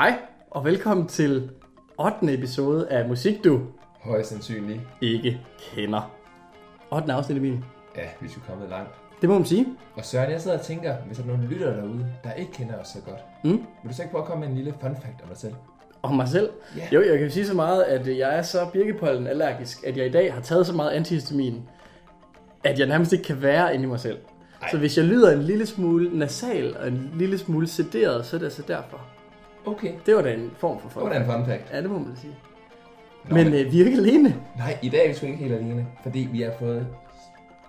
Hej, og velkommen til 8. episode af Musik, du Højst sandsynligt. ikke kender. 8. afsnit, Emil. Ja, vi skulle komme langt. Det må man sige. Og Søren, jeg sidder og tænker, hvis der er nogle lyttere derude, der ikke kender os så godt. Mm. Vil du så ikke prøve at komme med en lille fun fact om dig selv? Og mig selv. Ja. Jo, jeg kan sige så meget, at jeg er så birkepollen allergisk, at jeg i dag har taget så meget antihistamin, at jeg nærmest ikke kan være inde i mig selv. Ej. Så hvis jeg lyder en lille smule nasal og en lille smule sederet, så er det altså derfor. Okay. Det var da en form for Det folk. var da en fun fact. Ja, det må man sige. Nå, Men øh, vi er jo ikke alene. Nej, i dag er vi sgu ikke helt alene, fordi vi har fået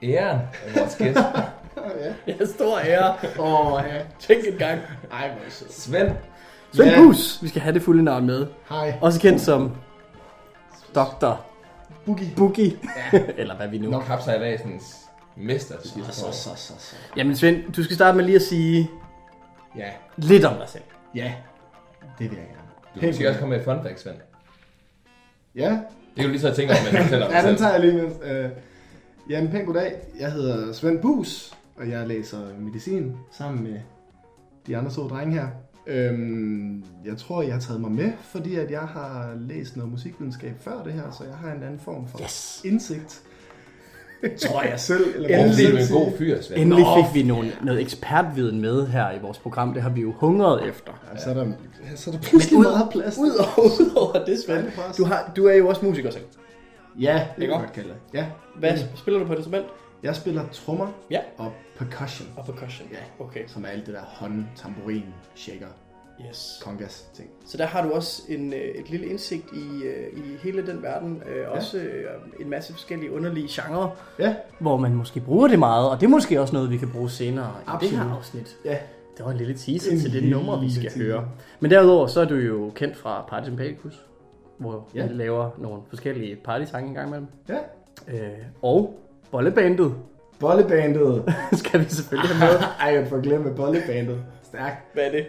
æren af vores gæst. Jeg er stor ære. Åh, oh, ja. Tænk en gang. Ej, hvor er. Svend. Svend Ja. Bus. Vi skal have det fulde navn med. Hej. Også kendt som Dr. Boogie. Boogie. Eller hvad vi nu. Nok kapsejladsens mester Så, år. så, så, så. Jamen Svend, du skal starte med lige at sige Ja, lidt om dig selv. ja. Det vil jeg gerne. Du kan måske også komme med et fun fact, Svend. Ja, Det kan du lige så tænke om, men fortæller om ja den tager jeg lige med. Uh, jamen, pænt goddag. Jeg hedder Svend Bus, og jeg læser medicin sammen med de andre to drenge her. Øhm, jeg tror, jeg har taget mig med, fordi at jeg har læst noget musikvidenskab før det her, så jeg har en anden form for Yes. indsigt. Tror jeg selv. Eller er selv en god fyr, Svend. Endelig fik vi nogle, noget ekspertviden med her i vores program. Det har vi jo hungret efter. Ja, så er der, så er der pludselig ud- meget plads. Udover, udover det, Svend. Du, har, du er jo også musiker selv. Ja, det kan godt kalde. Ja. Hvad spiller du på et instrument? Jeg spiller trommer Ja. og percussion, Og percussion. Ja. Okay. som er alt det der hånd, tamburin, shaker, Yes. congas ting. Så der har du også en, øh, et lille indsigt i, øh, i hele den verden. Øh, også øh, en masse forskellige underlige genrer, Ja, hvor man måske bruger det meget. Og det er måske også noget, vi kan bruge senere i det her Absolut. afsnit. ja. Det var en lille teaser En til det nummer, vi skal teaser. høre. Men derudover, så er du jo kendt fra Party Sympathicus, hvor Ja. laver nogle forskellige partysange en gang imellem. Ja. Øh, og bollebandet Bollebandet. skal vi selvfølgelig have med. Ej, jeg får glemme bollebandet. Stærkt. Hvad er det?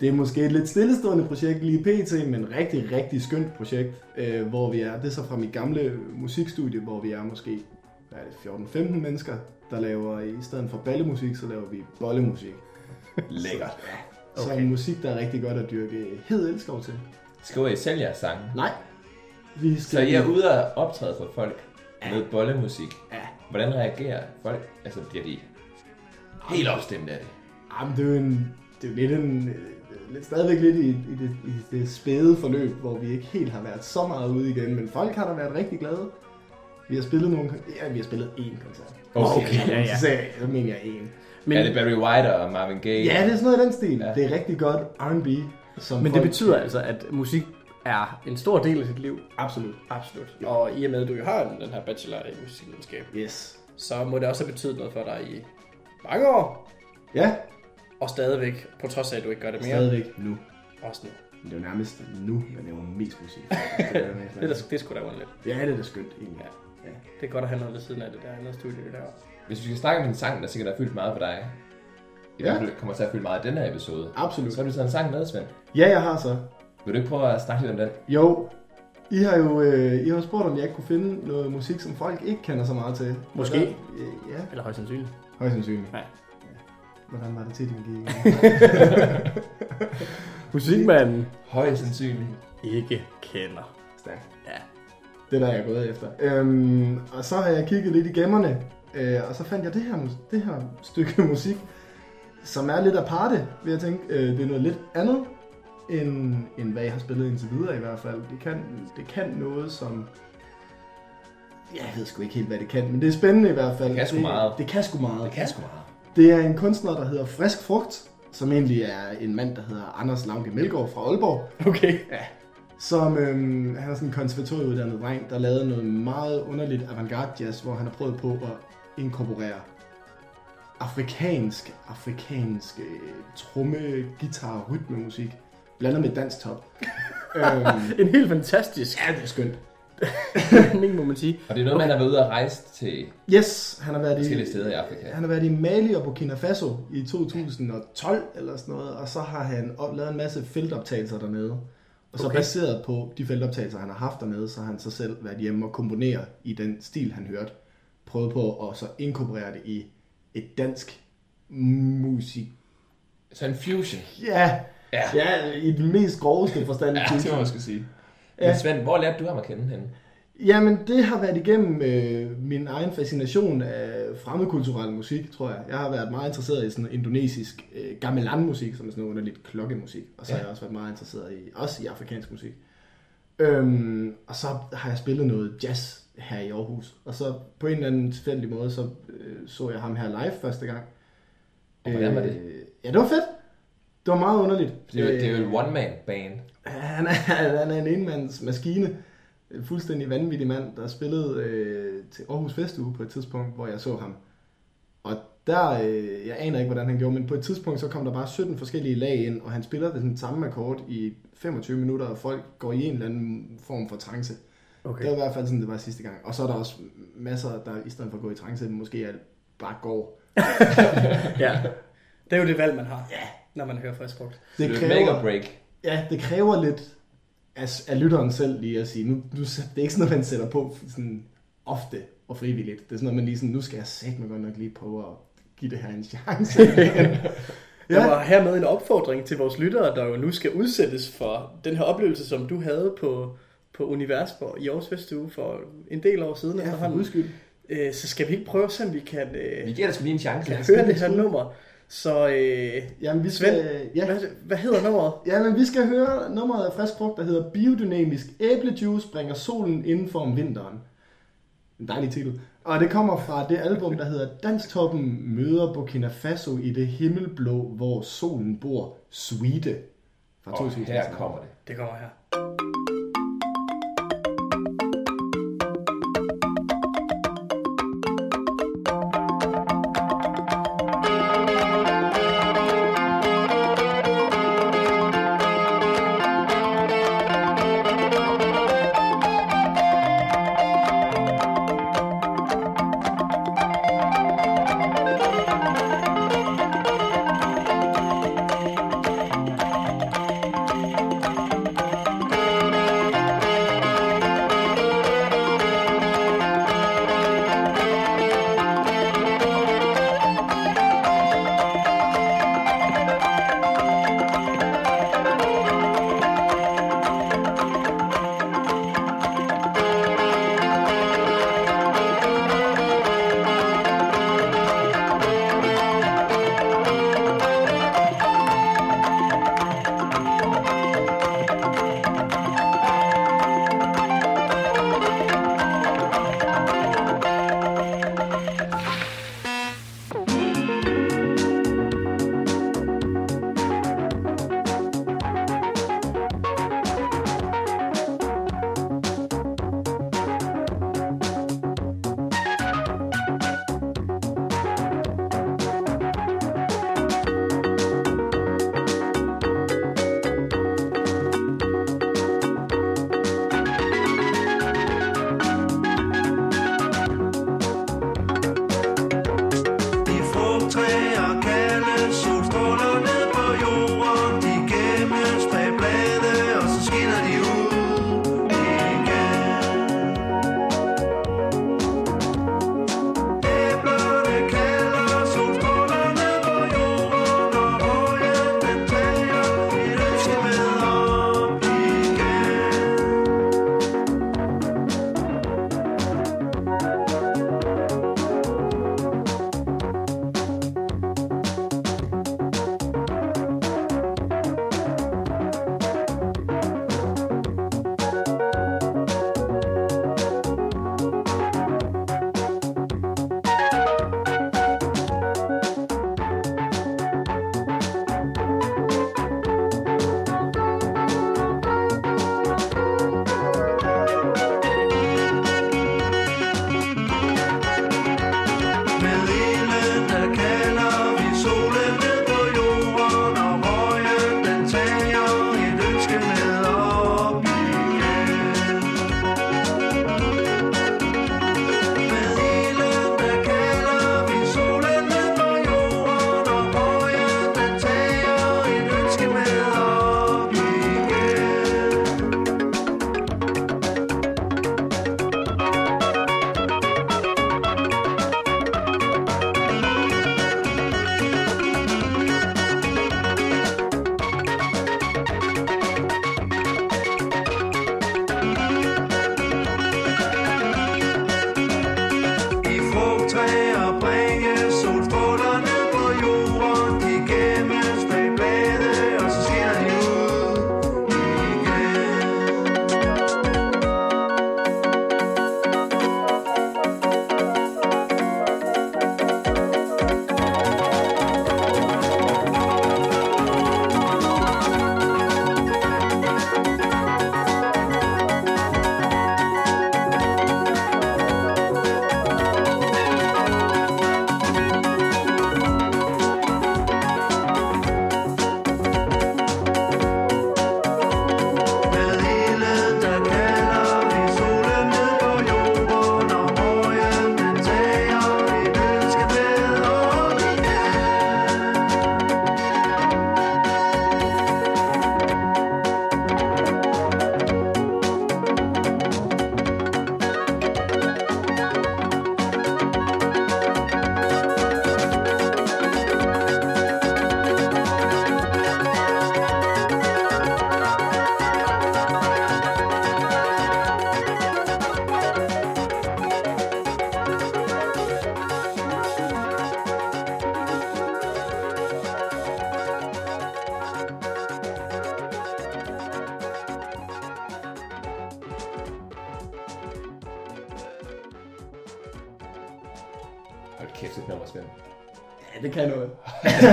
Det er måske et lidt stillestående projekt lige pt, men rigtig, rigtig skønt projekt, øh, hvor vi er. Det er så fra mit gamle musikstudie, hvor vi er måske hvad er det, 14-15 mennesker, der laver, i stedet for ballemusik, så laver vi bollemusik. Lækkert. Så Okay. en musik, der er rigtig godt at dyrke hed elskov til. Skriver I selv jeres sange? Nej. Vi skal Så I er ude og optræde for folk med bollemusik. Ja. Hvordan reagerer folk? Altså, bliver de helt opstemt af det? Jamen, det er jo, en, det er lidt en, stadigvæk lidt i, i, det, i det spæde forløb, hvor vi ikke helt har været så meget ude igen, men folk har da været rigtig glade. Vi har spillet nogle, ja, vi har spillet én koncert. Okay, ja, ja. Så, så mener jeg én. Men. Er det Barry White og Marvin Gaye? Ja, det er sådan noget i den stil. Ja. Ja. Det er rigtig godt R&B. Som men det folk- betyder altså, at musik er en stor del af dit liv. Absolut. Absolut. Og i og med, at du jo har den her bachelor i musikvidenskab, Yes. så må det også have betydet noget for dig i mange år. Ja, Og stadigvæk, på trods af, at du ikke gør det mere. stadigvæk nu. Også nu. Men det er jo nærmest nu, jeg laver mest musik. Det er, da- det er sgu da underligt. Ja, det er da skønt egentlig. Ja. Det er godt at have noget ved siden af det der andet studie, vi laver. Hvis vi skal snakke om en sang, der sikkert har fyldt meget for dig, i Ja. hvert fald kommer til at fylde meget i den her episode, Absolut. så har du taget en sang med, Svend. Ja, jeg har så. Vil du ikke prøve at snakke lidt om den? Jo, I har jo øh, I har spurgt, om jeg ikke kunne finde noget musik, som folk ikke kender så meget til. Måske. Der- øh, ja, Eller højst sandsynligt. højst sandsynligt. Ja. Hvordan var det til, din gik? Musikmanden Højst sandsynligt. ikke kender. Stærkt. Ja. Det der er jeg gået efter. Øhm, og så har jeg kigget lidt i gemmerne, øh, og så fandt jeg det her, det her stykke musik, som er lidt aparte, vil jeg tænke. Øh, det er noget lidt andet, end, end hvad jeg har spillet indtil videre i hvert fald. Det kan, det kan noget, som... Jeg ved sgu ikke helt, hvad det kan, men det er spændende i hvert fald. Det kan sgu meget. Det kan sgu meget. Det kan sgu meget. Det er en kunstner, der hedder Frisk Frugt, som egentlig er en mand, der hedder Anders Lauke Melgaard fra Aalborg. Okay. Som øhm, han er sådan en konservatorieuddannet dreng, der lavede noget meget underligt avantgarde jazz, hvor han har prøvet på at inkorporere afrikansk, afrikansk øh, tromme, guitar, rytmemusik, blandet med dansk top. øhm, En helt fantastisk ja, det er skønt. må man sige. Og det er noget, man har været ude og rejse til Yes, han har været forskellige i, steder i Afrika. han har været i Mali og Burkina Faso i 2012 eller sådan noget, og så har han lavet en masse feltoptagelser dernede. Og så Okay. baseret på de feltoptagelser, han har haft dernede, så har han så selv været hjemme og komponere i den stil, han hørte. Prøvet på at så inkorporere det i et dansk musik. Så en fusion Ja, Ja, Ja, i den mest groveste forstand. ja det må man skulle sige. Ja. Men Svend, hvor lærte du ham at kende henne? Jamen, det har været igennem øh, min egen fascination af fremmedkulturel musik, tror jeg. Jeg har været meget interesseret i sådan indonesisk øh, gamelan-musik, som er sådan noget underligt klokkemusik. Og så Ja. har jeg også været meget interesseret i, også i afrikansk musik. Øhm, og så har jeg spillet noget jazz her i Aarhus. Og så på en eller anden tilfældig måde, så øh, så jeg ham her live første gang. Og hvordan var det? Øh, ja, det var fedt. Det var meget underligt. Det er, jo- det er jo Øh, et one-man band. han er, han er en enmands maskine. En fuldstændig vanvittig mand, der spillede øh, til Aarhus Festuge på et tidspunkt, hvor jeg så ham. Og der, øh, jeg aner ikke, hvordan han gjorde, men på et tidspunkt, så kom der bare 17 forskellige lag ind, og han spiller det sådan samme akkord i 25 minutter, og folk går i en eller anden form for trance. Okay. Det var i hvert fald sådan, det var sidste gang. Og så er der også masser, der i stedet for at gå i trance, måske alt bare går. Ja. Det er jo det valg, man har, ja. når man hører frisk frugt. Det, det er make or break. Ja, det kræver lidt af, af lytteren selv lige at sige, nu, nu, det er ikke sådan noget, man sætter på sådan ofte og frivilligt. Det er sådan noget, man lige sådan, nu skal jeg sætte mig godt nok lige prøve at give det her en chance. Ja. Der var hermed en opfordring til vores lyttere, der jo nu skal udsættes for den her oplevelse, som du havde på, på Universborg i Aarhus Festuge for en del år siden ja, for efterhånden. guds skyld. Øh, så skal vi ikke prøve at se, om vi kan, øh, Vi giver dig sgu lige en chance. kan høre det her nummer. Så øh, Jamen, vi skal, Svend, ja, hvad, hvad hedder nummeret? ja, men vi skal høre nummeret af frisk frugt, der hedder Biodynamisk æblejuice bringer solen indenfor om vinteren. En dejlig titel. Og det kommer fra det album, der hedder Danstoppen møder Burkina Faso i det himmelblå, hvor solen bor, Suite. Fra Og 2000. her kommer det. Det kommer her.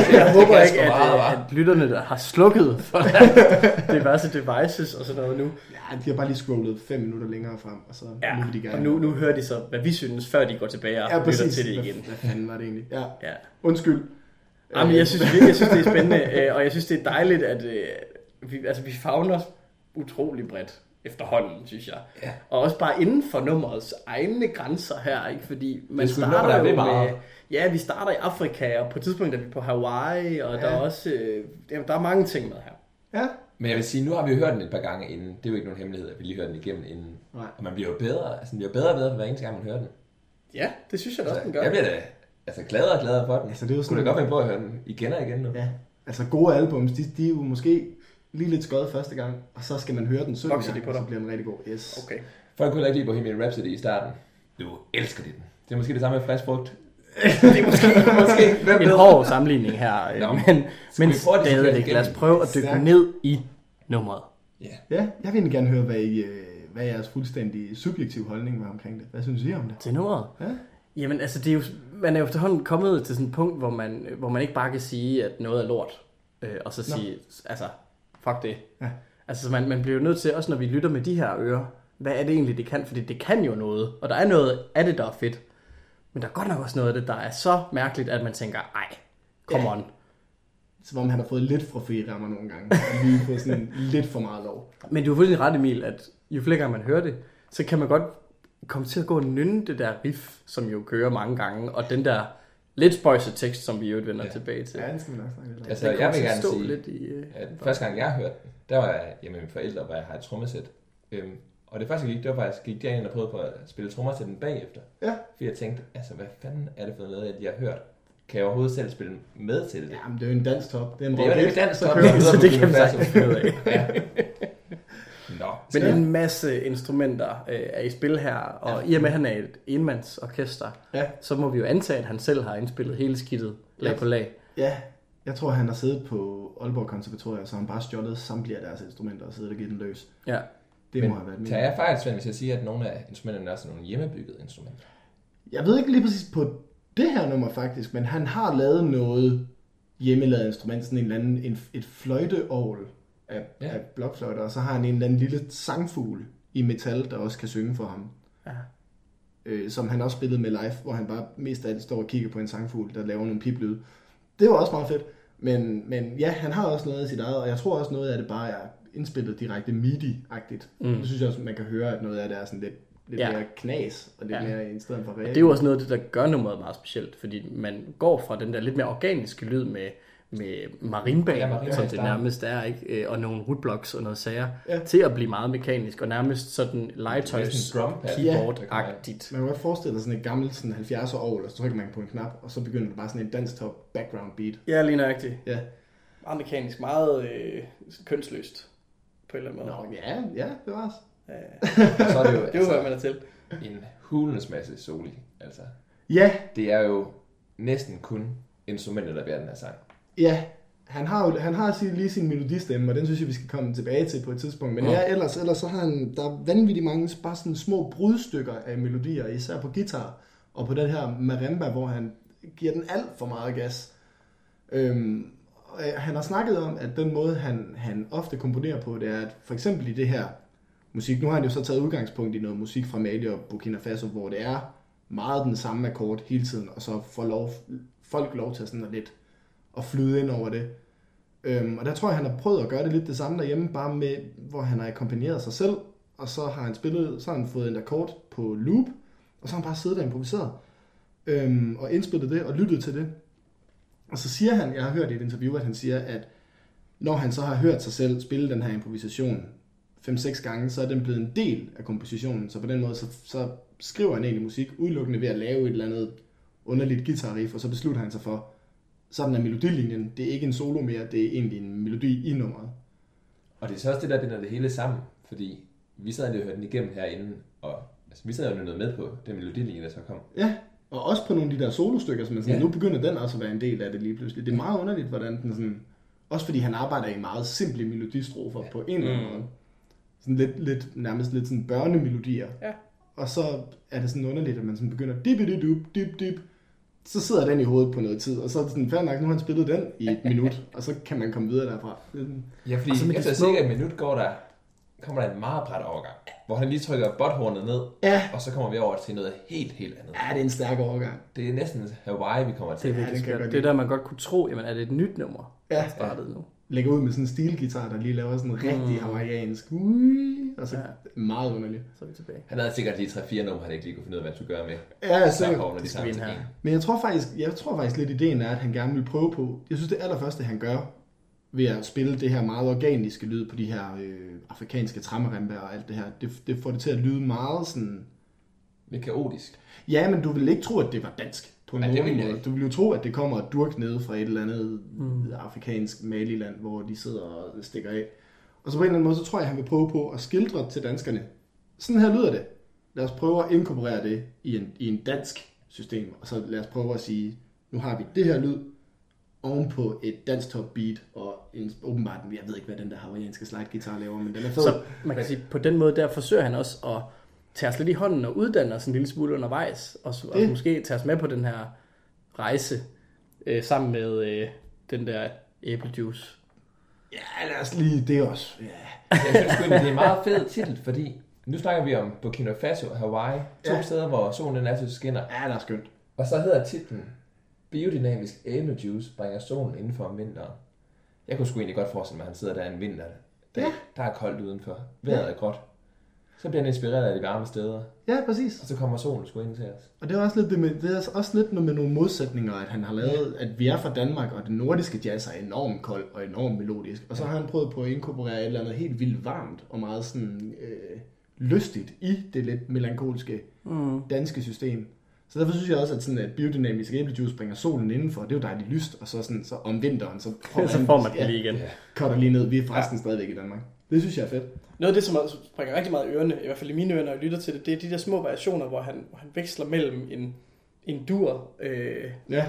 Jeg håber ikke, at, meget, øh, hva'? at lytterne der har slukket for deres diverse devices og sådan noget nu. Ja, de har bare lige scrollet 5 minutter længere frem, og så Ja, nu vil de gerne. og nu, nu hører de så, hvad vi synes, før de går tilbage og ja, lytter præcis. til det Hvad- igen. Hvad fanden var det egentlig? Ja, Ja. undskyld. Jamen, jeg synes virkelig, jeg synes, det er spændende, øh, og jeg synes, det er dejligt, at øh, vi, altså, vi fagner utrolig bredt efterhånden, synes jeg. Ja. Og også bare inden for nummerets egne grænser her, ikke? Fordi man nummer, starter er jo med... meget. Ja, vi starter i Afrika, og på et tidspunkt er vi på Hawaii, og ja. der er også... Øh, jamen, der er mange ting med her. Ja, Men jeg vil sige, nu har vi jo hørt den et par gange inden. Det er jo ikke nogen hemmelighed, at vi lige hører den igennem inden. Nej. Og man bliver jo bedre. Altså, den bliver bedre og bedre, for hver eneste gang, man hører den. Ja, det synes jeg da også, den Altså, gør. jeg bliver da altså, gladere og gladere for den. Altså, det er jo Skulle sådan- da godt finde på at høre den igen og igen nu. ja. Altså gode albums, de, de er jo måske lige lidt skøjet første gang, og så skal man høre den 17 Vokser de gang, på og så bliver den rigtig god. Yes. Okay. Folk kunne ikke lide Bohemian Rhapsody i starten. Du elsker de den. Det er måske det samme med frisk frugt. Det er måske, måske. Hvem en ved? hård sammenligning her, øh, Nå, men, men stadigvæk. det Lad os prøve at dykke ned i nummeret. Ja. Ja, jeg vil egentlig gerne høre, hvad, I, øh, hvad jeres fuldstændig subjektive holdning var omkring det. Hvad synes I om det? Til nummeret? Ja. Jamen, altså, det er jo, man er jo efterhånden kommet til sådan et punkt, hvor man, hvor man ikke bare kan sige, at noget er lort, øh, og så Nå. sige, altså, fuck det. Ja. Altså, så man, man bliver jo nødt til, også når vi lytter med de her ører, hvad er det egentlig, det kan? Fordi det kan jo noget, og der er noget af det, der er fedt. Men der er godt nok også noget af det, der er så mærkeligt, at man tænker, ej, come Ja. on. Som om han har fået lidt for frie rammer nogle gange. Og lige fået sådan lidt for meget lov. Men du har fuldstændig ret, Emil, at jo flere gange man hører det, så kan man godt komme til at gå og nynne det der riff, som jo kører mange gange, og den der lidt spøjse tekst, som vi jo vender ja. Tilbage til. Ja, det skal vi nok snakke lidt om. Altså, Den jeg vil gerne sige, lidt i... øh, at første gang jeg hørte den, der var jeg hjemme med mine forældre, hvor jeg har et trommesæt. Øhm, og det første jeg gik, det var faktisk, gik derind og prøvede på at spille trommer til den bagefter. Ja. Fordi jeg tænkte, altså hvad fanden er det for noget, at jeg har hørt? Kan jeg overhovedet selv spille med til det? Ja, men det er jo en dansk top. Det er en Det er jo rock ikke dans, så top, hedder Så det kan ud af. Ja. Nå, Men en masse instrumenter øh, er i spil her, og i og med, at han er et enmandsorkester, Ja. så må vi jo antage, at han selv har indspillet hele skidtet lag Ja. på lag. Ja, jeg tror, han har siddet på Aalborg Konservatorium, så han bare stjålet samtlige af deres instrumenter og siddet og givet den løs. Ja. Det Men må have været min. tager jeg fejl, Svend, hvis jeg siger, at nogle af instrumenterne er sådan nogle hjemmebyggede instrumenter? Jeg ved ikke lige præcis på det her nummer faktisk, men han har lavet noget hjemmelavet instrument, sådan en eller anden, en, et fløjteovl af, ja. Af blokfløjter, og så har han en eller anden lille sangfugl i metal, der også kan synge for ham. Ja. Øh, som han også spillede med live, hvor han bare mest af alt står og kigger på en sangfugl, der laver nogle piplyde. Det var også meget fedt. Men, men ja, han har også noget af sit eget, og jeg tror også noget af det bare er indspillet direkte MIDI-agtigt. Mm. Det synes jeg også, man kan høre, at noget af det er sådan lidt, lidt Ja. mere knas, og lidt Ja. mere i stedet for Og reelt. det er jo også noget af det, der gør nummeret meget specielt, fordi man går fra den der lidt mere organiske lyd med, med marimba, Ja, ja, som det nærmest er, ikke? Øh, og nogle rootblocks og noget sager, Ja. til at blive meget mekanisk, og nærmest sådan legetøjs keyboard-agtigt. Man kan godt forestille sig sådan et gammelt sådan 70'er år, og så trykker man på en knap, og så begynder det bare sådan en dansk-top background beat. Ja, lige nøjagtigt. Ja. Meget mekanisk, meget øh, kønsløst på en eller anden måde. Nå, ja, ja, det var også. Og så er det jo Det er jo, hvad man er til. en hulens masse soli. Altså, Ja, det er jo næsten kun instrumenter, der bærer den her sang. Ja. Han har jo han har sin, lige sin melodistemme, og den synes jeg, vi skal komme tilbage til på et tidspunkt. Men Ja. ja, ellers, ellers så har han, der er vanvittigt mange bare sådan små brudstykker af melodier, især på guitar, og på den her marimba, hvor han giver den alt for meget gas. Øhm, og øh, han har snakket om, at den måde, han, han ofte komponerer på, det er, at for eksempel i det her musik, nu har han jo så taget udgangspunkt i noget musik fra Mali og Burkina Faso, hvor det er meget den samme akkord hele tiden, og så får lov, folk lov til sådan at lidt at flyde ind over det. Øhm, og der tror jeg, han har prøvet at gøre det lidt det samme derhjemme, bare med, hvor han har akkompagneret sig selv, og så har han spillet, så har han fået en akkord på loop, og så har han bare siddet og improviseret, øhm, og indspillet det, og lyttet til det. Og så siger han, jeg har hørt i et interview, at han siger, at når han så har hørt sig selv spille den her improvisation 5-6 gange, så er den blevet en del af kompositionen, så på den måde, så, så skriver han egentlig musik udelukkende ved at lave et eller andet underligt guitar-riff, og så beslutter han sig for, sådan er melodilinjen, det er ikke en solo mere, det er egentlig en melodi i nummeret. Og det er så også det, der binder det hele sammen, fordi vi sad lige og hørte den igennem herinde, og altså, vi sad jo noget med på den melodilinje, der så kom. Ja, og også på nogle af de der solostykker, som er sådan, Ja. ja. nu begynder den også at være en del af det lige pludselig. Det er meget underligt, hvordan den sådan, også fordi han arbejder i meget simple melodistrofer ja. på en eller anden Mm. måde. Sådan lidt, lidt, nærmest lidt sådan børnemelodier. Ja. Og så er det sådan underligt, at man sådan begynder dip dip dip dip dip så sidder den i hovedet på noget tid, og så er det sådan, fair nok, nu har han spillet den i et minut, og så kan man komme videre derfra. Det er sådan- Ja, fordi så efter små- cirka et minut går der, kommer der en meget bræt overgang, hvor han lige trykker botthornet ned, Ja, og så kommer vi over til noget helt, helt andet. ja, det er en stærk overgang. Det er næsten Hawaii, vi kommer Det til. er Ja, det Det er der, man godt kunne tro, jamen er det et nyt nummer, Ja, der startede nu? Lægger ud med sådan en stilgitar, der lige laver sådan en rigtig Mm. hawaiiansk, ui, og så Ja. meget underligt. Så er vi tilbage. Han havde sikkert lige 3-4 numre, han ikke lige kunne finde ud af, hvad han skulle gøre med. Ja, Så Det skal vi her. en. Men jeg tror faktisk, jeg tror faktisk lidt, ideen er, at han gerne vil prøve på, jeg synes det allerførste, han gør, ved at spille det her meget organiske lyd på de her øh, afrikanske trammerimper og alt det her, det, det får det til at lyde meget sådan, Lidt kaotisk. ja, men du vil ikke tro, at det var dansk på vil jeg måde. Du vil jo tro, at det kommer et durk nede fra et eller andet Mm. afrikansk maliland, hvor de sidder og stikker af. Og så på en eller anden måde, så tror jeg, han vil prøve på at skildre til danskerne. Sådan her lyder det. Lad os prøve at inkorporere det i en, i en dansk system, og så lad os prøve at sige, nu har vi det her lyd, ovenpå et dansk top beat, og en, åbenbart, jeg ved ikke, hvad den der hawaiianske slide guitar laver, men den er fed. Så man kan sige, på den måde der forsøger han også at tage os lidt i hånden og uddanne os en lille smule undervejs, og, og Det. måske tage os med på den her rejse, øh, sammen med øh, den der æblejuice. Ja, lad os lige, det også. Ja. Jeg synes det er en meget fed titel, fordi nu snakker vi om Burkina Faso og Hawaii. To Ja. steder, hvor solen den altid skinner. ja, det er skønt. Og så hedder titlen Biodynamisk æblejuice bringer solen indenfor om vinteren. Jeg kunne sgu egentlig godt forestille mig, at han sidder der en vinter. Der, Ja. der er koldt udenfor. Vejret er gråt. Så bliver han inspireret af de varme steder. Ja, præcis. Og så kommer solen sgu ind til os. Og det er også lidt, det med, det er også lidt noget med nogle modsætninger, at han har lavet, at vi er fra Danmark, og den nordiske jazz er enormt kold og enormt melodisk. Og så har han prøvet på at inkorporere et eller andet helt vildt varmt og meget sådan øh, lystigt i det lidt melankolske Mm. danske system. Så derfor synes jeg også, at, sådan, at biodynamisk æblejuice bringer solen indenfor. Det er jo dejligt lyst, og så, sådan, så om vinteren, så, så får man ja, lige igen. Ja. cutter lige ned. Vi er forresten ja. stadigvæk i Danmark. Det synes jeg er fedt. Noget af det, som springer rigtig meget i ørerne, i hvert fald i mine ører, når jeg lytter til det, det er de der små variationer, hvor han, hvor han veksler mellem en, en dur, øh, Ja,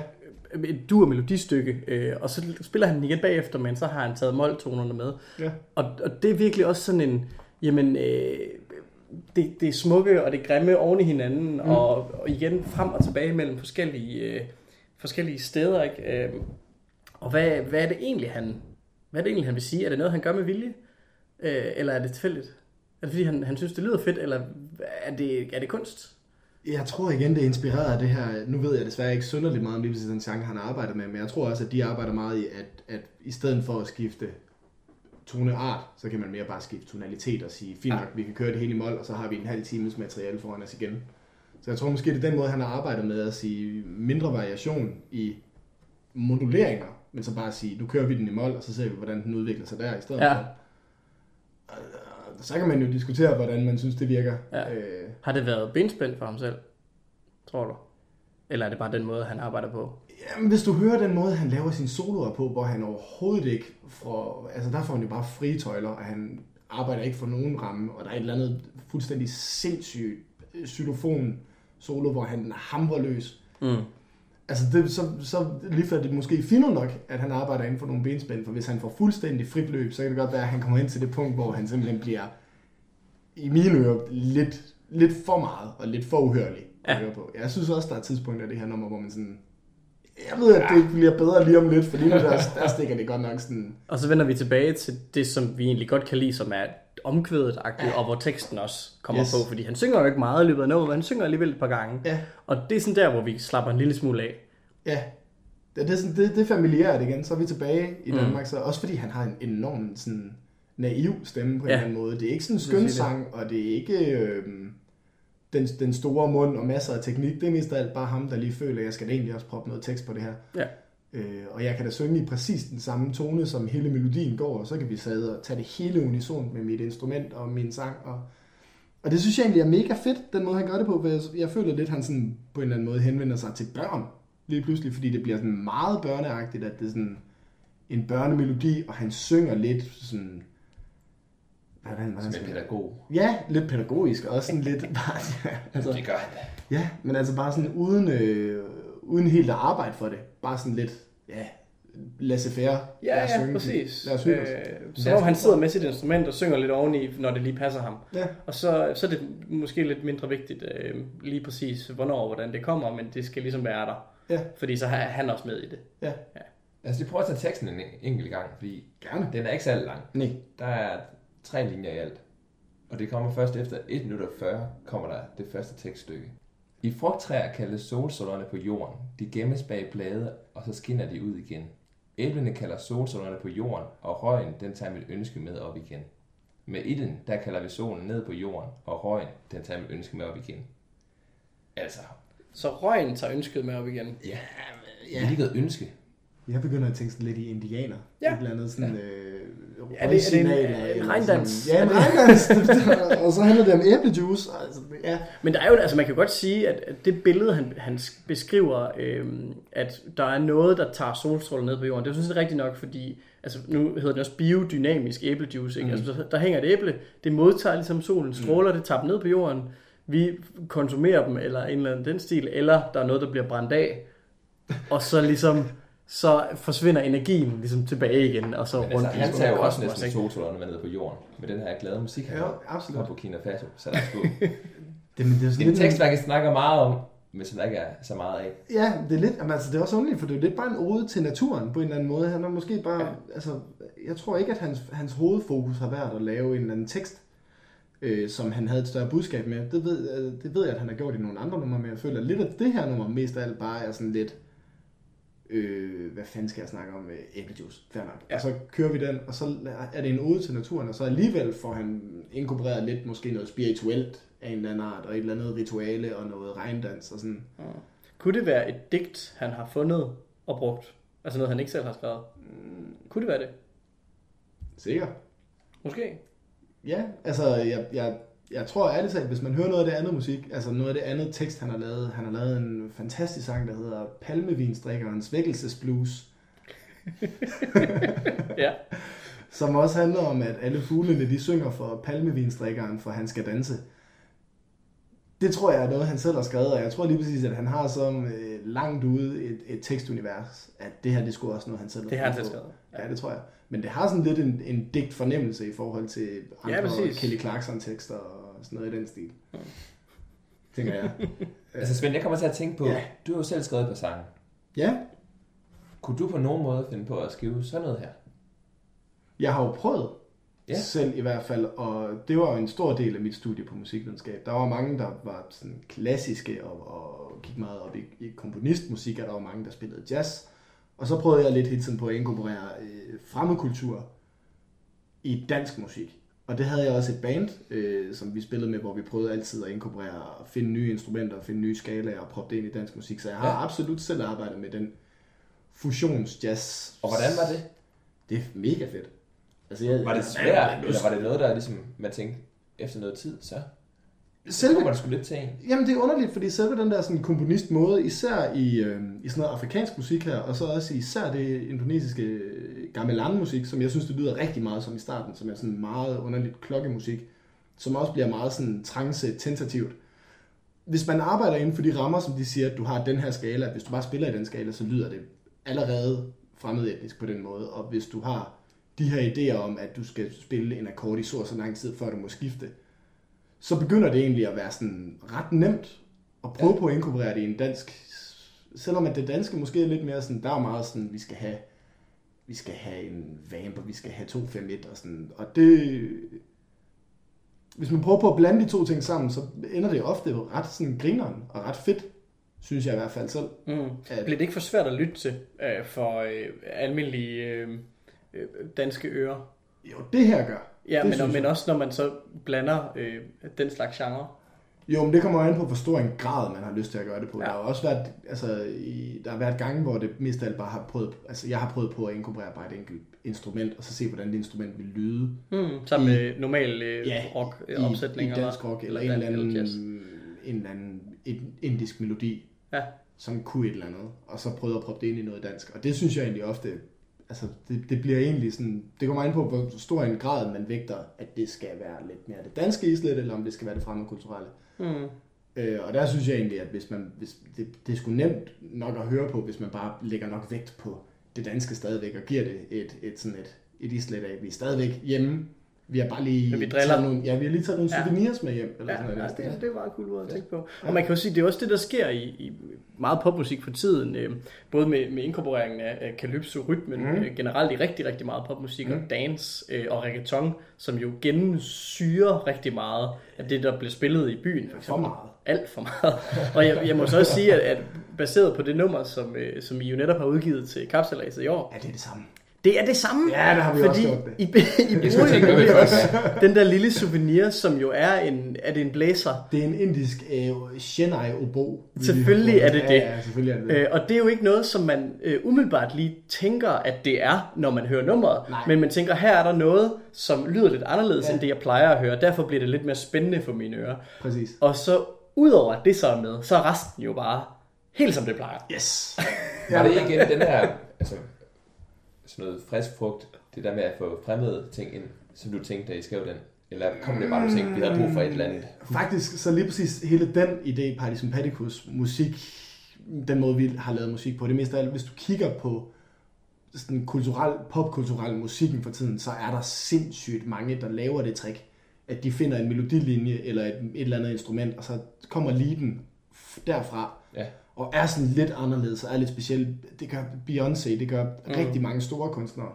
et dur melodistykke, øh, og så spiller han den igen bagefter, men så har han taget måltonerne med. ja. Og, og det er virkelig også sådan en, jamen, øh, det, det er smukke og det grimme oven i hinanden, mm. og, og igen frem og tilbage mellem forskellige, øh, forskellige steder, ikke? Øh, og hvad, hvad er det egentlig, han, hvad er det egentlig, han vil sige? Er det noget, han gør med vilje? Øh, eller er det tilfældigt? Er det fordi, han, han synes, det lyder fedt, eller er det, er det kunst? Jeg tror igen, det er inspireret af det her. Nu ved jeg desværre ikke synderligt meget om lige præcis den genre, han arbejder med, men jeg tror også, at de arbejder meget i, at, at i stedet for at skifte toneart, så kan man mere bare skifte tonalitet og sige, fint nok, vi kan køre det hele i mol, og så har vi en halv times materiale foran os igen. Så jeg tror måske, det er den måde, han har arbejdet med at sige mindre variation i moduleringer, men så bare sige, nu kører vi den i mol, og så ser vi, hvordan den udvikler sig der i stedet Ja. for. Og Så kan man jo diskutere, hvordan man synes, det virker. Ja. Øh, Har det været benspændt for ham selv, tror du? Eller er det bare den måde, han arbejder på? Jamen, hvis du hører den måde, han laver sine soloer på, hvor han overhovedet ikke får... Altså, der får han jo bare frie tøjler, og han arbejder ikke for nogen ramme, og der er et eller andet fuldstændig sindssygt øh, xylofon solo, hvor han hamrer løs. Mm. Altså, det, så, så lige før det måske finder nok, at han arbejder inden for nogle benspænd, for hvis han får fuldstændig frit løb, så kan det godt være, at han kommer hen til det punkt, hvor han simpelthen bliver, i mine ører, lidt, lidt for meget og lidt for uhørlig at Ja. høre på. Jeg synes også, der er tidspunkter i det her nummer, hvor man sådan, jeg ved, at det bliver bedre lige om lidt, for lige nu der, der stikker det godt nok sådan, Og så vender vi tilbage til det, som vi egentlig godt kan lide, som er omkvædet ja. og hvor teksten også kommer Yes. på. Fordi han synger jo ikke meget i løbet af nummeret, men han synger alligevel et par gange. ja, Og det er sådan der, hvor vi slapper en lille smule af. ja. Det, det, er sådan, det, det er familiært igen, så er vi tilbage i Mm. Danmark, så også fordi han har en enorm sådan, naiv stemme på en Ja. eller anden måde. Det er ikke sådan en sige skønsang, og det er ikke øh, den, den store mund og masser af teknik. Det er mest af alt bare ham, der lige føler, at jeg skal egentlig også proppe noget tekst på det her. Ja. Øh, og jeg kan da synge i præcis den samme tone, som hele melodien går, og så kan vi sidde og tage det hele unison med mit instrument og min sang. Og, og det synes jeg egentlig er mega fedt, den måde han gør det på, for jeg, jeg føler lidt, at han sådan på en eller anden måde henvender sig til børn lige pludselig, fordi det bliver sådan meget børneagtigt, at det er sådan en børnemelodi, og han synger lidt sådan... Hvordan, hvordan Som skal en pædagog. Ja, lidt pædagogisk, og også sådan lidt... Bare, ja, altså, Det gør han da. Ja, men altså bare sådan uden, øh, uden helt at arbejde for det. Bare sådan lidt, ja, laissez-faire. Lad os synge. præcis. Lad os hygge os. Øh, så når han sidder med sit instrument og synger lidt oveni, når det lige passer ham. Ja, Og så, så er det måske lidt mindre vigtigt øh, lige præcis, hvornår og hvordan det kommer, men det skal ligesom være der. Ja. Fordi så er han også med i det. Ja, Altså, de prøver at tage teksten en enkelt gang, fordi gerne. den er ikke særlig lang. Nej. Der er tre linjer i alt. Og det kommer først efter 1 minut og 40, kommer der det første tekststykke. I frugttræer kaldes solsorterne på jorden. De gemmes bag blade, og så skinner de ud igen. Æblene kalder solsorterne på jorden, og røgen, den tager mit ønske med op igen. Med ilden, der kalder vi solen ned på jorden, og røgen, den tager mit ønske med op igen. Altså, Så røgen tager ønsket med op igen. ja, ja. det er noget ønske. Jeg begynder at tænke sådan lidt i indianer. Ja. Et eller andet sådan... Øh, Er det- er det en- en regndans? Ja, en regndans. og så handler det om æblejuice. Altså, ja. Men der er jo, altså man kan godt sige, at det billede, han, han beskriver, øhm, at der er noget, der tager solstråler ned på jorden, det er jo sådan set rigtigt nok, fordi altså, nu hedder det også biodynamisk æblejuice. Ikke? Mm. Altså, der- hænger et æble, det modtager ligesom solen stråler, det tager dem ned på jorden, vi konsumerer dem, eller en eller anden den stil, eller der er noget, der bliver brændt af, og så ligesom så forsvinder energien ligesom tilbage igen, og så Men rundt altså, han tager jo også næsten solsorterne med ned på jorden, med den her glade musik, han Ja, har absolut. fra Burkina Faso os på. Det, men det er sådan En lidt, tekst, man kan snakke meget om, men som der ikke er så meget af. Ja, det er lidt, jamen, altså, det er også underligt, for det er lidt bare en ode til naturen på en eller anden måde. Han har måske bare, ja. altså, jeg tror ikke, at hans, hans hovedfokus har været at lave en eller anden tekst, øh, som han havde et større budskab med. Det ved, øh, det ved jeg, at han har gjort i nogle andre numre, men jeg føler lidt, at det her nummer mest af alt bare er sådan lidt, øh, hvad fanden skal jeg snakke om? Øh, æblejuice, fair nok. Ja. Og så kører vi den, og så er det en ode til naturen, og så alligevel får han inkorporeret lidt måske noget spirituelt af en eller anden art, og et eller andet rituale og noget regndans og sådan. Kunne det være et digt, han har fundet og brugt? Altså noget, han ikke selv har skrevet? Kunne det være det? Sikkert. Måske. Ja, altså jeg, jeg, jeg tror ærligt talt, hvis man hører noget af det andet musik, altså noget af det andet tekst, han har lavet, han har lavet en fantastisk sang, der hedder Palmevinsdrikkerens vækkelsesblues, Ja. som også handler om, at alle fuglene, de synger for palmevinsdrikkeren, for han skal danse. Det tror jeg er noget, han selv har skrevet, og jeg tror lige præcis, at han har som øh, langt ude et, et tekstunivers, at det her, det skulle også noget, han selv Det har han selv skrevet. Ja, det tror jeg. Men det har sådan lidt en, en digt fornemmelse i forhold til Ja, andre præcis. Kelly Clarkson-tekster og sådan noget i den stil. Tænker jeg. Altså Svend, jeg kommer til at tænke på, Ja. du har jo selv skrevet på sangen. Ja, Kunne du på nogen måde finde på at skrive sådan noget her? jeg har jo prøvet ja. selv i hvert fald, og det var jo en stor del af mit studie på musikvidenskab. Der var mange, der var sådan klassiske og, og gik meget op i, i komponistmusik, og der var mange, der spillede jazz. Og så prøvede jeg lidt hele tiden på at inkorporere øh, fremmedkultur i dansk musik. Og det havde jeg også et band, øh, som vi spillede med, hvor vi prøvede altid at inkorporere og finde nye instrumenter, finde nye skalaer og proppe det ind i dansk musik. Så jeg har Ja. absolut selv arbejdet med den fusionsjazz. Og hvordan var det? Det er mega fedt. Altså, jeg, Var det svært, eller var det noget, der ligesom, man tænkte, efter noget tid, så, Selve, det sgu lidt til en? jamen det er underligt, fordi selve den der sådan komponist måde, især i, øh, i sådan noget afrikansk musik her, og så også især det indonesiske gamelan musik, som jeg synes, det lyder rigtig meget som i starten, som er sådan meget underligt klokkemusik, som også bliver meget sådan trance tentativt. Hvis man arbejder inden for de rammer, som de siger, at du har den her skala, hvis du bare spiller i den skala, så lyder det allerede fremmedetnisk på den måde, og hvis du har de her idéer om, at du skal spille en akkord i så og så lang tid, før du må skifte, så begynder det egentlig at være sådan ret nemt at prøve ja. på at inkorporere det i en dansk, selvom at det danske måske er lidt mere sådan, der er meget sådan, vi skal have, vi skal have en vamp, og vi skal have 251 og sådan, og det, hvis man prøver på at blande de to ting sammen, så ender det ofte ret sådan grineren og ret fedt, synes jeg i hvert fald selv. Mm. At, Bliver det ikke for svært at lytte til øh, for øh, almindelige øh, øh, danske ører? jo, det her gør. Ja, det men, men også når man så blander øh, den slags genre. Jo, men det kommer jo an på, hvor stor en grad man har lyst til at gøre det på. Ja. Der har også været, altså, i, der har været gange, hvor det mest af alt bare har prøvet, altså jeg har prøvet på at inkorporere bare et enkelt instrument, og så se, hvordan det instrument vil lyde Mm, sammen I- med normal øh, Ja, rock i, opsætning. i dansk rock, eller en dan- eller anden, jazz. en eller anden indisk melodi, Ja. som kunne et eller andet, og så prøvede at proppe det ind i noget dansk. Og det synes jeg egentlig ofte, altså det, det bliver egentlig sådan, det kommer an på, hvor stor en grad man vægter, at det skal være lidt mere det danske islet, eller om det skal være det fremmedkulturelle. Mm. Øh, og der synes jeg egentlig, at hvis man, hvis det, det er sgu nemt nok at høre på, hvis man bare lægger nok vægt på det danske stadigvæk, og giver det et, et, sådan et, et islet af, at vi er stadigvæk hjemme Vi har bare lige Men vi driller. taget nogle, ja, vi har lige taget nogle Ja. souvenirs med hjem. Eller Ja, sådan noget. ja, det, det er bare en cool måde at tænke på. Ja. Og man kan jo sige, det er også det, der sker i, i meget popmusik for tiden. Øh, både med, med inkorporeringen af, af calypso-rytmen, Mhm. mm. øh, generelt i rigtig, rigtig meget popmusik, mm. Mhm. og dance øh, og reggaeton, som jo gennemsyrer rigtig meget af det, der bliver spillet i byen. For, For meget. Alt for meget. Og jeg, jeg må så også sige, at, at baseret på det nummer, som, øh, som I jo netop har udgivet til kapselaget i år, Ja, det er det samme. Det er det samme. Ja, det har vi fordi også gjort det. I, I skulle bruger nemlig også den der lille souvenir, som jo er en, er det en blæser? Det er en indisk øh, Chennai obo. vi Selvfølgelig er det det. Ja, ja, selvfølgelig er det det. Øh, og det er jo ikke noget, som man øh, umiddelbart lige tænker, at det er, når man hører nummeret. Nej. Men man tænker, her er der noget, som lyder lidt anderledes, Ja. end det, jeg plejer at høre. Derfor bliver det lidt mere spændende for mine ører. Præcis. Og så, udover at det så er med, så er resten jo bare helt som det plejer. Yes. Var det igen den her, altså, sådan noget frisk frugt, det der med at få fremmede ting ind, som du tænkte, da I skrev den? Eller kom det bare, du tænkte, vi havde brug for et eller andet? Faktisk, så lige præcis hele den idé, Party Sympathicus musik, den måde vi har lavet musik på, det er mest af alt, hvis du kigger på sådan kulturel, popkulturel musikken for tiden, så er der sindssygt mange, der laver det trick, at de finder en melodilinje eller et, et eller andet instrument, og så kommer leaden derfra, Ja. Og er sådan lidt anderledes og er lidt speciel. Det gør Beyoncé, det gør mm. rigtig mange store kunstnere.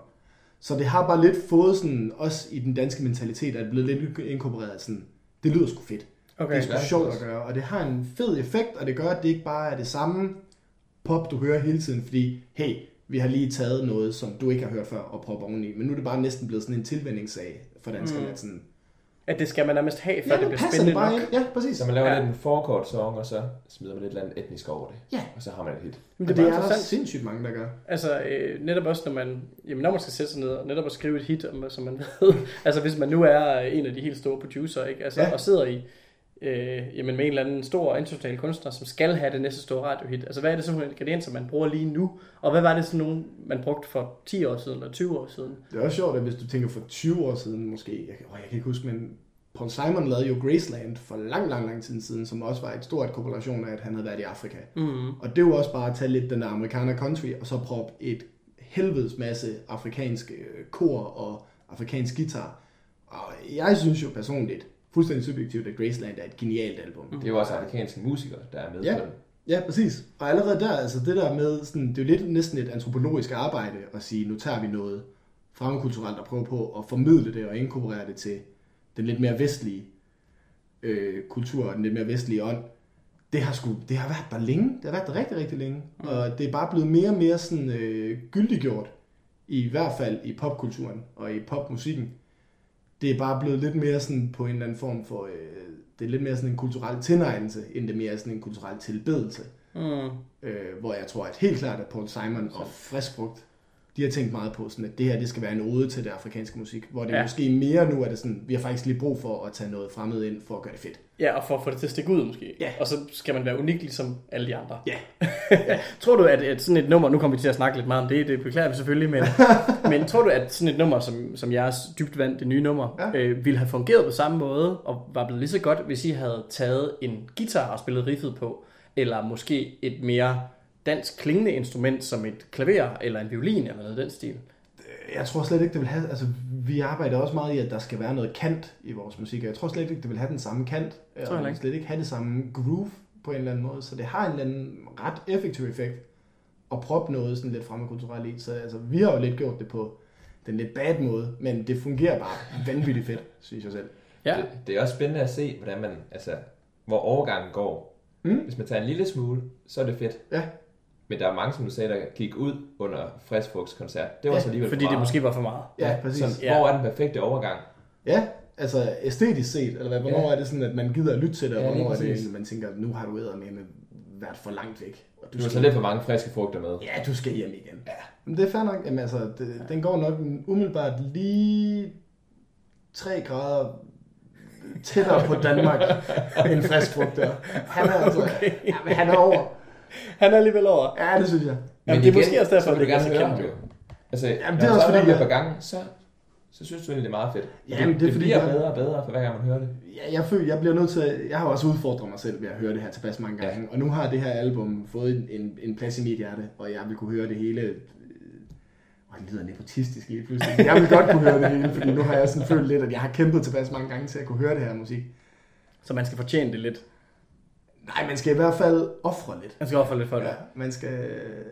Så det har bare lidt fået sådan, også i den danske mentalitet, at det er blevet lidt inkorporeret sådan, det lyder sgu fedt. Okay. Det er sgu Ja, sjovt at gøre, og det har en fed effekt, og det gør, at det ikke bare er det samme pop, du hører hele tiden, fordi, hey, vi har lige taget noget, som du ikke har hørt før, og proppe oveni. Men nu er det bare næsten blevet sådan en tilvændingssag for danskerne. Mm. At sådan, At det skal man nærmest have, før ja, det bliver spændende det bare nok. ind. Ja, præcis. Så man laver Ja. lidt en forkort song, og så smider man et eller andet etnisk over det. Ja. Og så har man et hit. Men det det er er der sindssygt mange, der gør. Altså øh, netop også, når man, jamen, når man skal sætte sig ned og netop at skrive et hit, om, som man ved. altså hvis man nu er en af de helt store producer, ikke? Altså, ja. og sidder i øh, jamen, med en eller anden stor international kunstner, som skal have det næste store radiohit. Altså hvad er det så for ingredienser, man bruger lige nu? Og hvad var det så nogle, man brugte for 10 år siden eller 20 år siden? Det er også sjovt, at hvis du tænker for 20 år siden måske, jeg, åh, jeg kan ikke huske, men Paul Simon lavede jo Graceland for lang, lang, lang tid siden, som også var et stort korrelation af, at han havde været i Afrika. Mm. Og det jo også bare at tage lidt den der amerikaner country, og så proppe et helvedes masse afrikanske øh, kor og afrikansk guitar. Og jeg synes jo personligt, fuldstændig subjektivt, at Graceland er et genialt album. Det er jo også amerikanske musikere, der er med Ja. på den. Ja, præcis. Og allerede der, altså det der med, sådan, det er jo lidt næsten et antropologisk arbejde at sige, nu tager vi noget fremmedkulturelt og prøver på at formidle det og inkorporere det til den lidt mere vestlige øh, kultur og den lidt mere vestlige ånd. Det har, sgu, det har været der længe. Det har været der rigtig, rigtig længe. Mm. Og det er bare blevet mere og mere sådan, øh, gyldiggjort, i hvert fald i popkulturen og i popmusikken. Det er bare blevet lidt mere sådan på en eller anden form for, øh, det er lidt mere sådan en kulturel tilnejelse, end det mere er sådan en kulturel tilbedelse. Mm. Øh, hvor jeg tror, at helt klart, at Paul Simon og Frisk Frugt, de har tænkt meget på, sådan, at det her det skal være en ode til det afrikanske musik. Hvor det. Ja. måske mere nu er det sådan, vi har faktisk lige brug for at tage noget fremmed ind, for at gøre det fedt. Ja, og for at få det til at stikke ud måske. Ja. Og så skal man være unik ligesom alle de andre. Ja. tror du, at, at sådan et nummer, nu kommer vi til at snakke lidt meget om det, det beklager vi selvfølgelig, men, men tror du, at sådan et nummer, som, som jeres dybt vand, det nye nummer, Ja. øh, ville have fungeret på samme måde, og var blevet lige så godt, hvis I havde taget en guitar og spillet riffet på, eller måske et mere dansk klingende instrument, som et klaver, eller en violin, eller noget den stil? Jeg tror slet ikke, det vil have, altså vi arbejder også meget i, at der skal være noget kant i vores musik, og jeg tror slet ikke, det vil have den samme kant, jeg og ikke. slet ikke have det samme groove på en eller anden måde, så det har en eller anden ret effektiv effekt at proppe noget sådan lidt fremmedkulturelt i, så altså, vi har jo lidt gjort det på den lidt bad måde, men det fungerer bare vanvittigt fedt, synes jeg selv. Ja, Det, det er også spændende at se, hvordan man, altså, hvor overgangen går. Mm. Hvis man tager en lille smule, så er det fedt. Ja. Men der er mange, som du sagde, der gik ud under Friskfrugts koncert. Det var Ja, så alligevel fordi for det meget. måske var for meget. Ja, præcis. Så, Ja. hvor er den perfekte overgang? Ja, altså æstetisk set, eller hvad, hvornår Ja. er det sådan, at man gider at lytte til det, og Ja, hvornår er det, man tænker, nu har du æder med været for langt væk. Og Du har så lidt for mange friske frugter med. Ja, du skal hjem igen. Ja. Men det er fair nok. Jamen, altså, det, den går nok umiddelbart lige 3 grader tættere på Danmark end frisk frugt der. Han er altså, okay. ja, men han er over. Han er alligevel over. Ja, det synes jeg. Jamen, det er måske også derfor, det er gerne så høre kendt, jo. Altså, Jamen, Jamen, det er når også fordi, jeg- et par gange, så, så synes du egentlig, det er meget fedt. Ja, det, men det er det fordi, bliver jeg- bedre og bedre, for hver gang man hører det. Ja, jeg føler, jeg bliver nødt til, at- jeg har også udfordret mig selv ved at høre det her tilpas mange gange, og nu har det her album fået en, en, en plads i mit hjerte, og jeg vil kunne høre det hele, øh, og det lyder nepotistisk lige pludselig. Jeg vil godt kunne høre det hele, fordi nu har jeg sådan følt lidt, at jeg har kæmpet tilpas mange gange til at kunne høre det her musik. Så man skal fortjene det lidt. Nej, man skal i hvert fald ofre lidt. Man skal ofre lidt for det. Ja, man skal øh,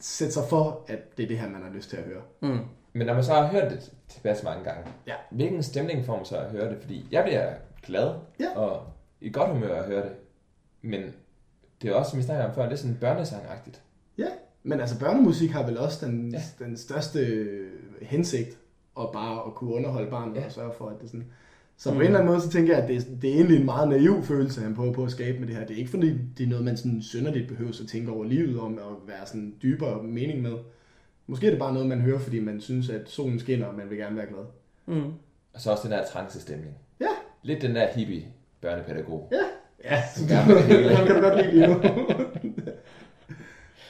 sætte sig for, at det er det her, man har lyst til at høre. Mm. Men når man så har hørt det tilpas mange gange, Ja. hvilken stemning får man så at høre det? Fordi jeg bliver glad Ja. og i godt humør at høre det. Men det er også, som vi snakkede om før, det er sådan børnesangagtigt. Ja, men altså børnemusik har vel også den, Ja. den største hensigt, og bare at kunne underholde barnet ja. og sørge for, at det sådan... Så på en eller anden måde, så tænker jeg, at det, er- det er egentlig en meget naiv følelse, han prøver på at skabe med det her. Det er ikke fordi, det er noget, man sådan synderligt behøver at tænke over livet om, og være sådan dybere mening med. Måske er det bare noget, man hører, fordi man synes, at solen skinner, og man vil gerne være glad. Mm. Og så også den der trancestemning. Ja. Lidt den der hippie børnepædagog. Ja, ja. Som kan du godt lide lige nu.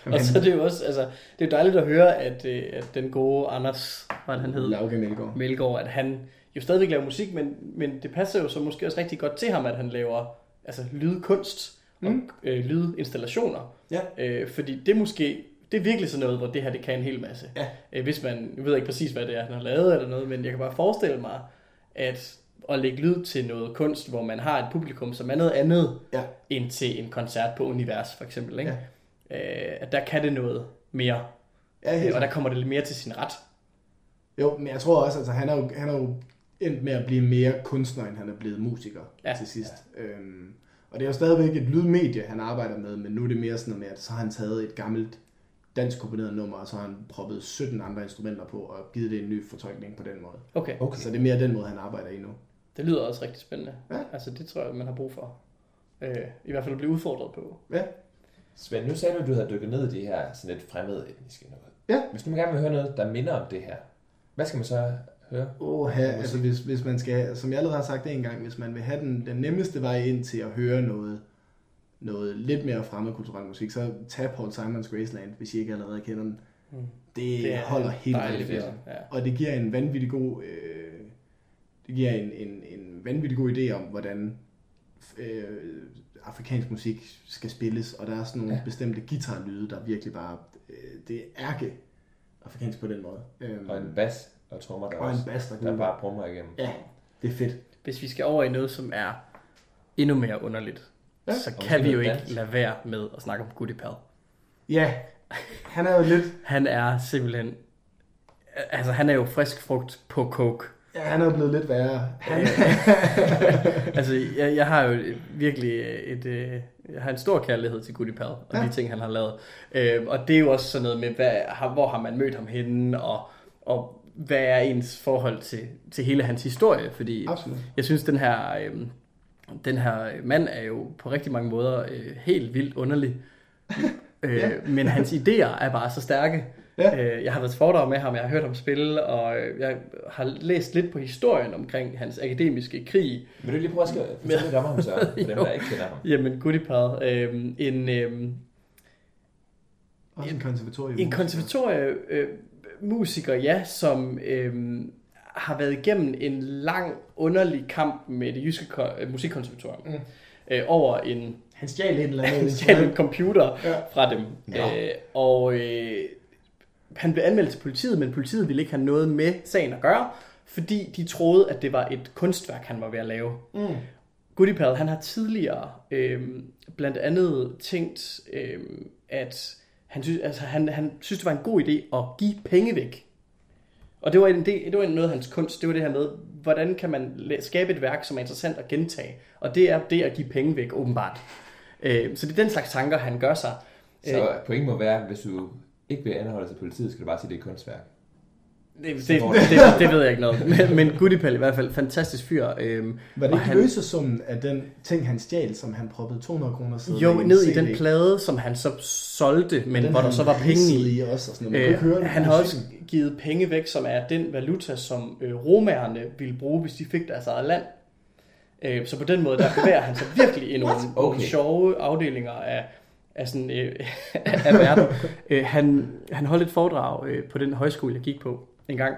Og så er det jo også, altså, det er jo dejligt at høre, at, øh, at den gode Anders, hvad han hed, Lauke Melgaard. Melgaard, at han jo stadigvæk laver musik, men, men det passer jo så måske også rigtig godt til ham, at han laver altså, lydkunst og Mm. øh, lydinstallationer. Ja. Øh, fordi det måske, det er virkelig sådan noget, hvor det her det kan en hel masse. Ja. Øh, hvis man, jeg ved ikke præcis, hvad det er, han har lavet eller noget, men jeg kan bare forestille mig, at at lægge lyd til noget kunst, hvor man har et publikum, som er noget andet, Ja. end til en koncert på Univers, for eksempel. Ikke? Øh, at der kan det noget mere, Ja, helt øh, og der kommer det lidt mere til sin ret. Jo, men jeg tror også, altså han er jo, han er jo endt med at blive mere kunstner, end han er blevet musiker Ja. til sidst. Ja. Øhm, og det er jo stadigvæk et lydmedie, han arbejder med, men nu er det mere sådan noget med, at så har han taget et gammelt dansk komponeret nummer, og så har han proppet 17 andre instrumenter på, og givet det en ny fortolkning på den måde. Okay, Okay. Så det er mere den måde, han arbejder i nu. det lyder også rigtig spændende. Ja. Altså det tror jeg, man har brug for. Øh, I hvert fald at blive udfordret på. Ja, Svend, nu sagde du, at du havde dykket ned i de her sådan lidt fremmede etniske noget. Ja. Hvis man gerne vil høre noget, der minder om det her, hvad skal man så høre? Åh, ja, altså hvis, hvis man skal, som jeg allerede har sagt en gang, hvis man vil have den, den nemmeste vej ind til at høre noget, noget lidt mere fremmed kulturel musik, så tag Paul Simons Graceland, hvis I ikke allerede kender den. Mm. Det, Det er holder helt vildt. ja. Og det giver en vanvittig god, øh, det giver en, en, en vanvittig god idé om, hvordan øh, afrikansk musik skal spilles, og der er sådan nogle Ja. ja. bestemte guitarlyde, der virkelig bare, øh, det er ærke afrikansk på den måde. Øhm, Og en bas og trommer, der, og en også, bass, der, der bare brummer igennem. Ja, det er fedt. Hvis vi skal over i noget, som er endnu mere underligt, ja, så Og kan vi jo ikke dans. lade være med at snakke om Goody Pal. Ja, han er jo lidt, Han er simpelthen... Altså, han er jo frisk frugt på coke. ja, han er jo blevet lidt værre. Han, altså, jeg, jeg har jo virkelig et, øh, jeg har en stor kærlighed til Goody Pal og ja. De ting, han har lavet. Øh, og det er jo også sådan noget med, hvad, hvor har man mødt ham henne, og, og hvad er ens forhold til, til hele hans historie, fordi Absolut. jeg synes, den her, øh, den her mand er jo på rigtig mange måder øh, helt vildt underlig. øh, Ja. Men hans idéer er bare så stærke. Ja. Øh, jeg har været til foredrag med ham, jeg har hørt ham spille, og øh, jeg har læst lidt på historien omkring hans akademiske krig. Vil du lige prøve at skrive, fortælle lidt om ham så, for dem, der ikke kender ham? Jamen, Goodipad, øh, en, øh, Også en konservatorium. en konservatorie øh, musiker, ja, som øh, har været igennem en lang, underlig kamp med det jyske øh, musikkonservatorium. Mm. Øh, over en, Han stjal et eller andet. han stjal en computer Ja. fra dem. Nå. Øh, og øh, han blev anmeldt til politiet, men politiet ville ikke have noget med sagen at gøre, fordi de troede, at det var et kunstværk, han var ved at lave. Mm. Goodipad, han har tidligere øh, blandt andet tænkt, øh, at han synes, altså, han, han synes, det var en god idé at give penge væk. Og det var, en, det, det var noget af hans kunst, det var det her med, hvordan kan man skabe et værk, som er interessant at gentage. Og det er det at give penge væk, åbenbart. Øh, så det er den slags tanker, han gør sig. Så pointen må være, hvis du ikke vil anholde til politiet, skal du bare sige, at det er kunstværk. Det, det, det, det, ved jeg ikke noget. Men, men Goodipal i hvert fald, fantastisk fyr. Øhm, Var det ikke han- løsesummen af den ting, han stjal, som han proppede 200 kroner siden jo, ned i den plade, som han så solgte, men den hvor der så var penge i. i også, og sådan noget. Man kunne Øh, høre han har også givet penge væk, som er den valuta, som øh, romerne ville bruge, hvis de fik deres eget land. Øh, så på den måde, der bevæger han sig virkelig i nogle, What? nogle Okay. sjove afdelinger af, af, sådan, øh, af verden. Øh, han, han holdt et foredrag øh, på den højskole, jeg gik på dengang,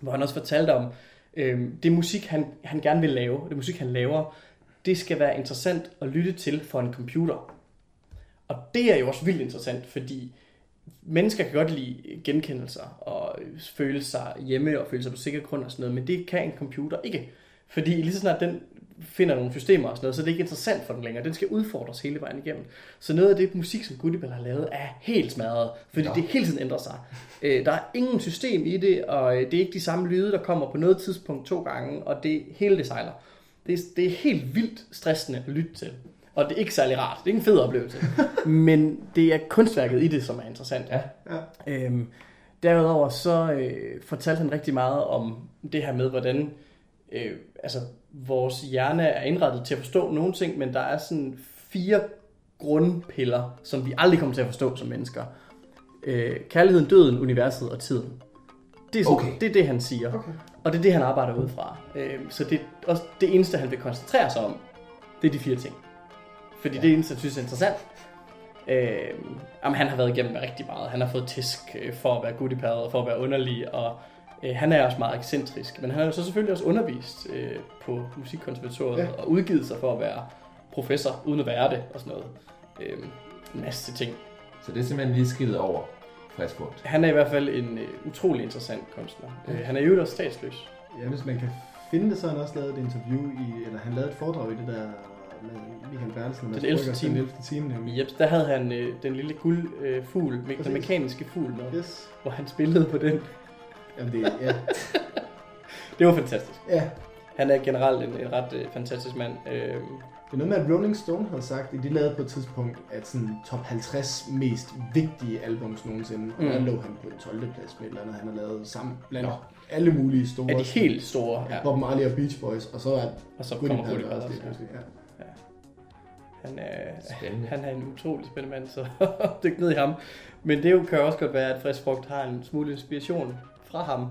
hvor han også fortalte om, øh, det musik, han, han gerne vil lave, det musik, han laver, det skal være interessant at lytte til for en computer. Og det er jo også vildt interessant, fordi mennesker kan godt lide genkendelser og øh, føle sig hjemme og føle sig på sikker grund og sådan noget, men det kan en computer ikke. Fordi lige så snart den finder nogle systemer og sådan noget, så er det ikke interessant for den længere. Den skal udfordres hele vejen igennem. Så noget af det musik, som Goodibell har lavet, er helt smadret, fordi Nå. det hele tiden ændrer sig. Øh, der er ingen system i det, og øh, det er ikke de samme lyde, der kommer på noget tidspunkt to gange, og det hele det sejler. Det er, det er helt vildt stressende at lytte til. Og det er ikke særlig rart. Det er ikke en fed oplevelse. Men det er kunstværket i det, som er interessant. Ja. Ja. Øhm, derudover så øh, fortalte han rigtig meget om det her med, hvordan øh, altså, vores hjerne er indrettet til at forstå nogle ting, men der er sådan fire grundpiller, som vi aldrig kommer til at forstå som mennesker. Øh, kærligheden, døden, universet og tiden. Det er, sådan, Okay. det, er det, han siger. Okay. Og det er det, han arbejder ud fra. Øh, så det er også det eneste, han vil koncentrere sig om, det er de fire ting. Fordi ja. det er det eneste, jeg synes er interessant. Øh, jamen, han har været igennem rigtig meget. Han har fået tisk øh, for at være goodipad og for at være underlig, og øh, han er også meget ekscentrisk. Men han har jo så selvfølgelig også undervist øh, på Musikkonservatoriet Ja. ja. og udgivet sig for at være professor, uden at være det og sådan noget. Øh, en masse ting. Så det er simpelthen lige skidtet over frisk frugt. Han er i hvert fald en øh, utrolig interessant kunstner. Øh, han er jo også statsløs. Ja, hvis man kan finde det, så har han også lavet et interview i, eller han lavede et foredrag i det der med Michael Bertelsen. og Det Mads er den 11. Brygger, time. Den 11. time, nemlig. Yep, der havde han øh, den lille guldfugl, øh, fugl, den mekaniske fugl med, Yes. hvor han spillede på den. Jamen, det, ja. Det var fantastisk. ja. Han er generelt en, en ret øh, fantastisk mand. Øh, Det er noget med, at Rolling Stone havde sagt, at de lavede på et tidspunkt, at sådan top 50 mest vigtige albums nogensinde, og Mm. der lå han på en 12. plads med et eller andet, han har lavet sammen blandt Nå. alle mulige store. er de helt store. Ja. Bob Marley og Beach Boys, og så er Og så Goodie kommer der også lige også. pludselig. Ja. Han er, Spændende. han er en utrolig spændende mand, så dyk ned i ham. Men det jo kan også godt være, at Frisk Frugt har en smule inspiration fra ham.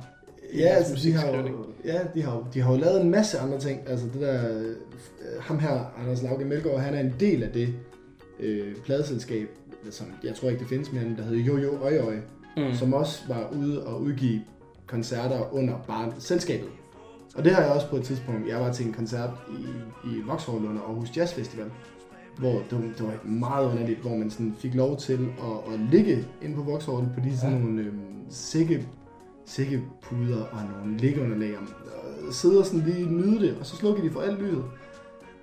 Ja, altså, de har, jo, ja de, har, jo- de har jo lavet en masse andre ting. Altså det der, øh, ham her, Anders Lauke Melgaard, han er en del af det øh, pladeselskab, som jeg tror ikke det findes mere, end der hedder Jojo Oi Oi, Mm. som også var ude og udgive koncerter under bare selskabet. Og det har jeg også på et tidspunkt. Jeg var til en koncert i, i Vauxhall under Aarhus Jazz Festival, hvor det, var- det var meget underligt, hvor man sådan fik lov til at, at ligge inde på Vauxhall på de sådan Ja. nogle øhm, sække, sækkepuder og nogle liggeunderlag. Og sidde og sådan lige nyde det, og så slukkede de for alt lydet.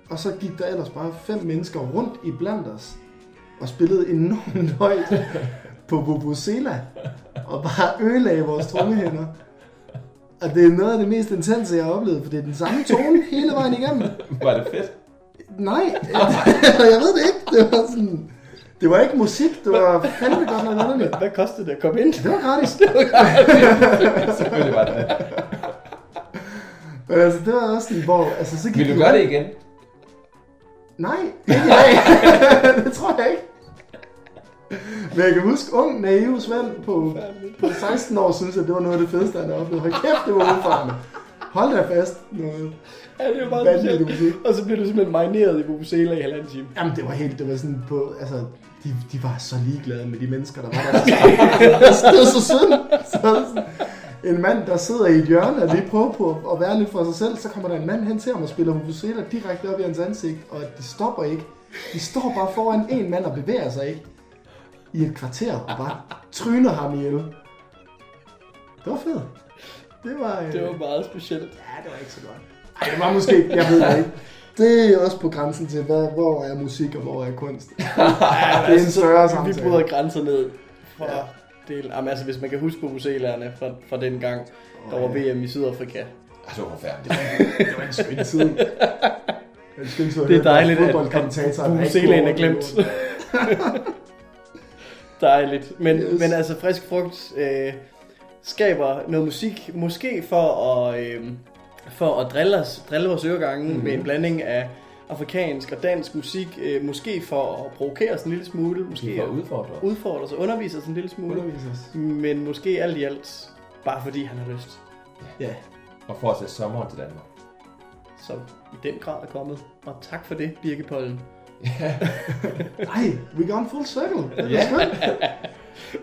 Og så gik der ellers bare fem mennesker rundt i blandt os, og spillede enormt højt på Vuvuzela, og bare ødelagde vores trommehænder. Og det er noget af det mest intense, jeg har oplevet, for det er den samme tone hele vejen igennem. Var det fedt? Nej, jeg ved det ikke. Det var sådan... Det var ikke musik, det var fandme godt nok underligt. Hvad kostede det at komme ind? Det var gratis. Selvfølgelig var det det. Men altså, det var også sådan, hvor... Altså, så Vil du gøre det igen? Nej, ikke i dag. det tror jeg ikke. Men jeg kan huske, ung, naiv Svend på, på 16 år, synes jeg, det var noget af det fedeste, han har oplevet. Hold kæft, det var udfarende. Hold da fast. Noget Ja, det var meget specielt. Og så blev du simpelthen marineret i Vuvuzela i halvanden time. Jamen, det var helt, det var sådan på, altså, de, de var så ligeglade med de mennesker, der var der. det var så synd. Så en mand, der sidder i et hjørne og lige prøver på at være lidt for sig selv, så kommer der en mand hen til ham og spiller Vuvuzela direkte op i hans ansigt, og de stopper ikke. De står bare foran en mand og bevæger sig ikke i et kvarter og bare tryner ham ihjel. Det var fedt. Det var... øh, Det var meget specielt. Ja, det var ikke så godt. Ej, det var måske, jeg ved det ikke. Det er også på grænsen til, hvad, hvor er musik og hvor er kunst. det er en større Vi samtale. bryder grænser ned fra Ja. ja. del. Jamen, altså, hvis man kan huske Vuvuzelaerne fra, fra den gang, der var ja. VM i Sydafrika. Ej, det var forfærdeligt. Det var en skøn tid. En skøn tid Det er dejligt, at, at Vuvuzelaen er glemt. Dejligt. Men, yes. men altså, frisk frugt øh, skaber noget musik, måske for at, øh, for at drille, os, drille vores øregange Mhm. mm-hmm. med en blanding af afrikansk og dansk musik, øh, måske for at provokere os en lille smule, måske For at udfordre. udfordre os og undervise os en lille smule, Undervises. men måske alt i alt, bare fordi han har lyst, Ja. Og for at sætte sommeren til Danmark. som i den grad er kommet. Og tak for det, Birke Pollen. Ej, we gone full circle. Det er Ja. skønt.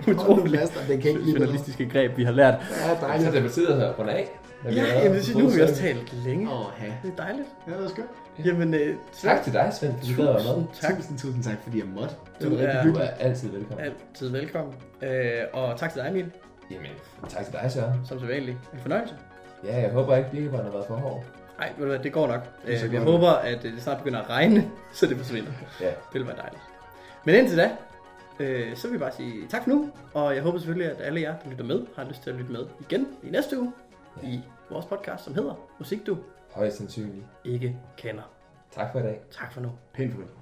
Utroligt det kan ikke lide noget. journalistiske greb, vi har lært. Ja, Så dejligt. det betyder her rundt af. Ja, allerede jamen, er det, nu har vi også så- talt længe. Åh, ja. Det er dejligt. Ja, det var skønt. Jamen, øh, Tak til dig, Svend, fordi du gad at tak. Tusind, tusind tak, fordi jeg måtte. Det Du var rigtig er- Du hyggeligt. er altid velkommen. Altid velkommen. Øh, og tak til dig, Emil, Jamen, tak til dig, Søren. som sædvanligt. En fornøjelse. Ja, jeg håber ikke, birkebånd har været for hård. Nej, ved du hvad, det går nok. Det er så Øh, jeg håber, at øh, det snart begynder at regne, så det forsvinder. Ja. Det vil være dejligt. Men indtil da, øh, så vil jeg bare sige tak for nu. Og jeg håber selvfølgelig, at alle jer, der lytter med, har lyst til at lytte med igen i næste uge. Ja. I vores podcast, som hedder Musik, du Højst sandsynligt. ikke kender. Tak for i dag. Tak for nu. Pænt for.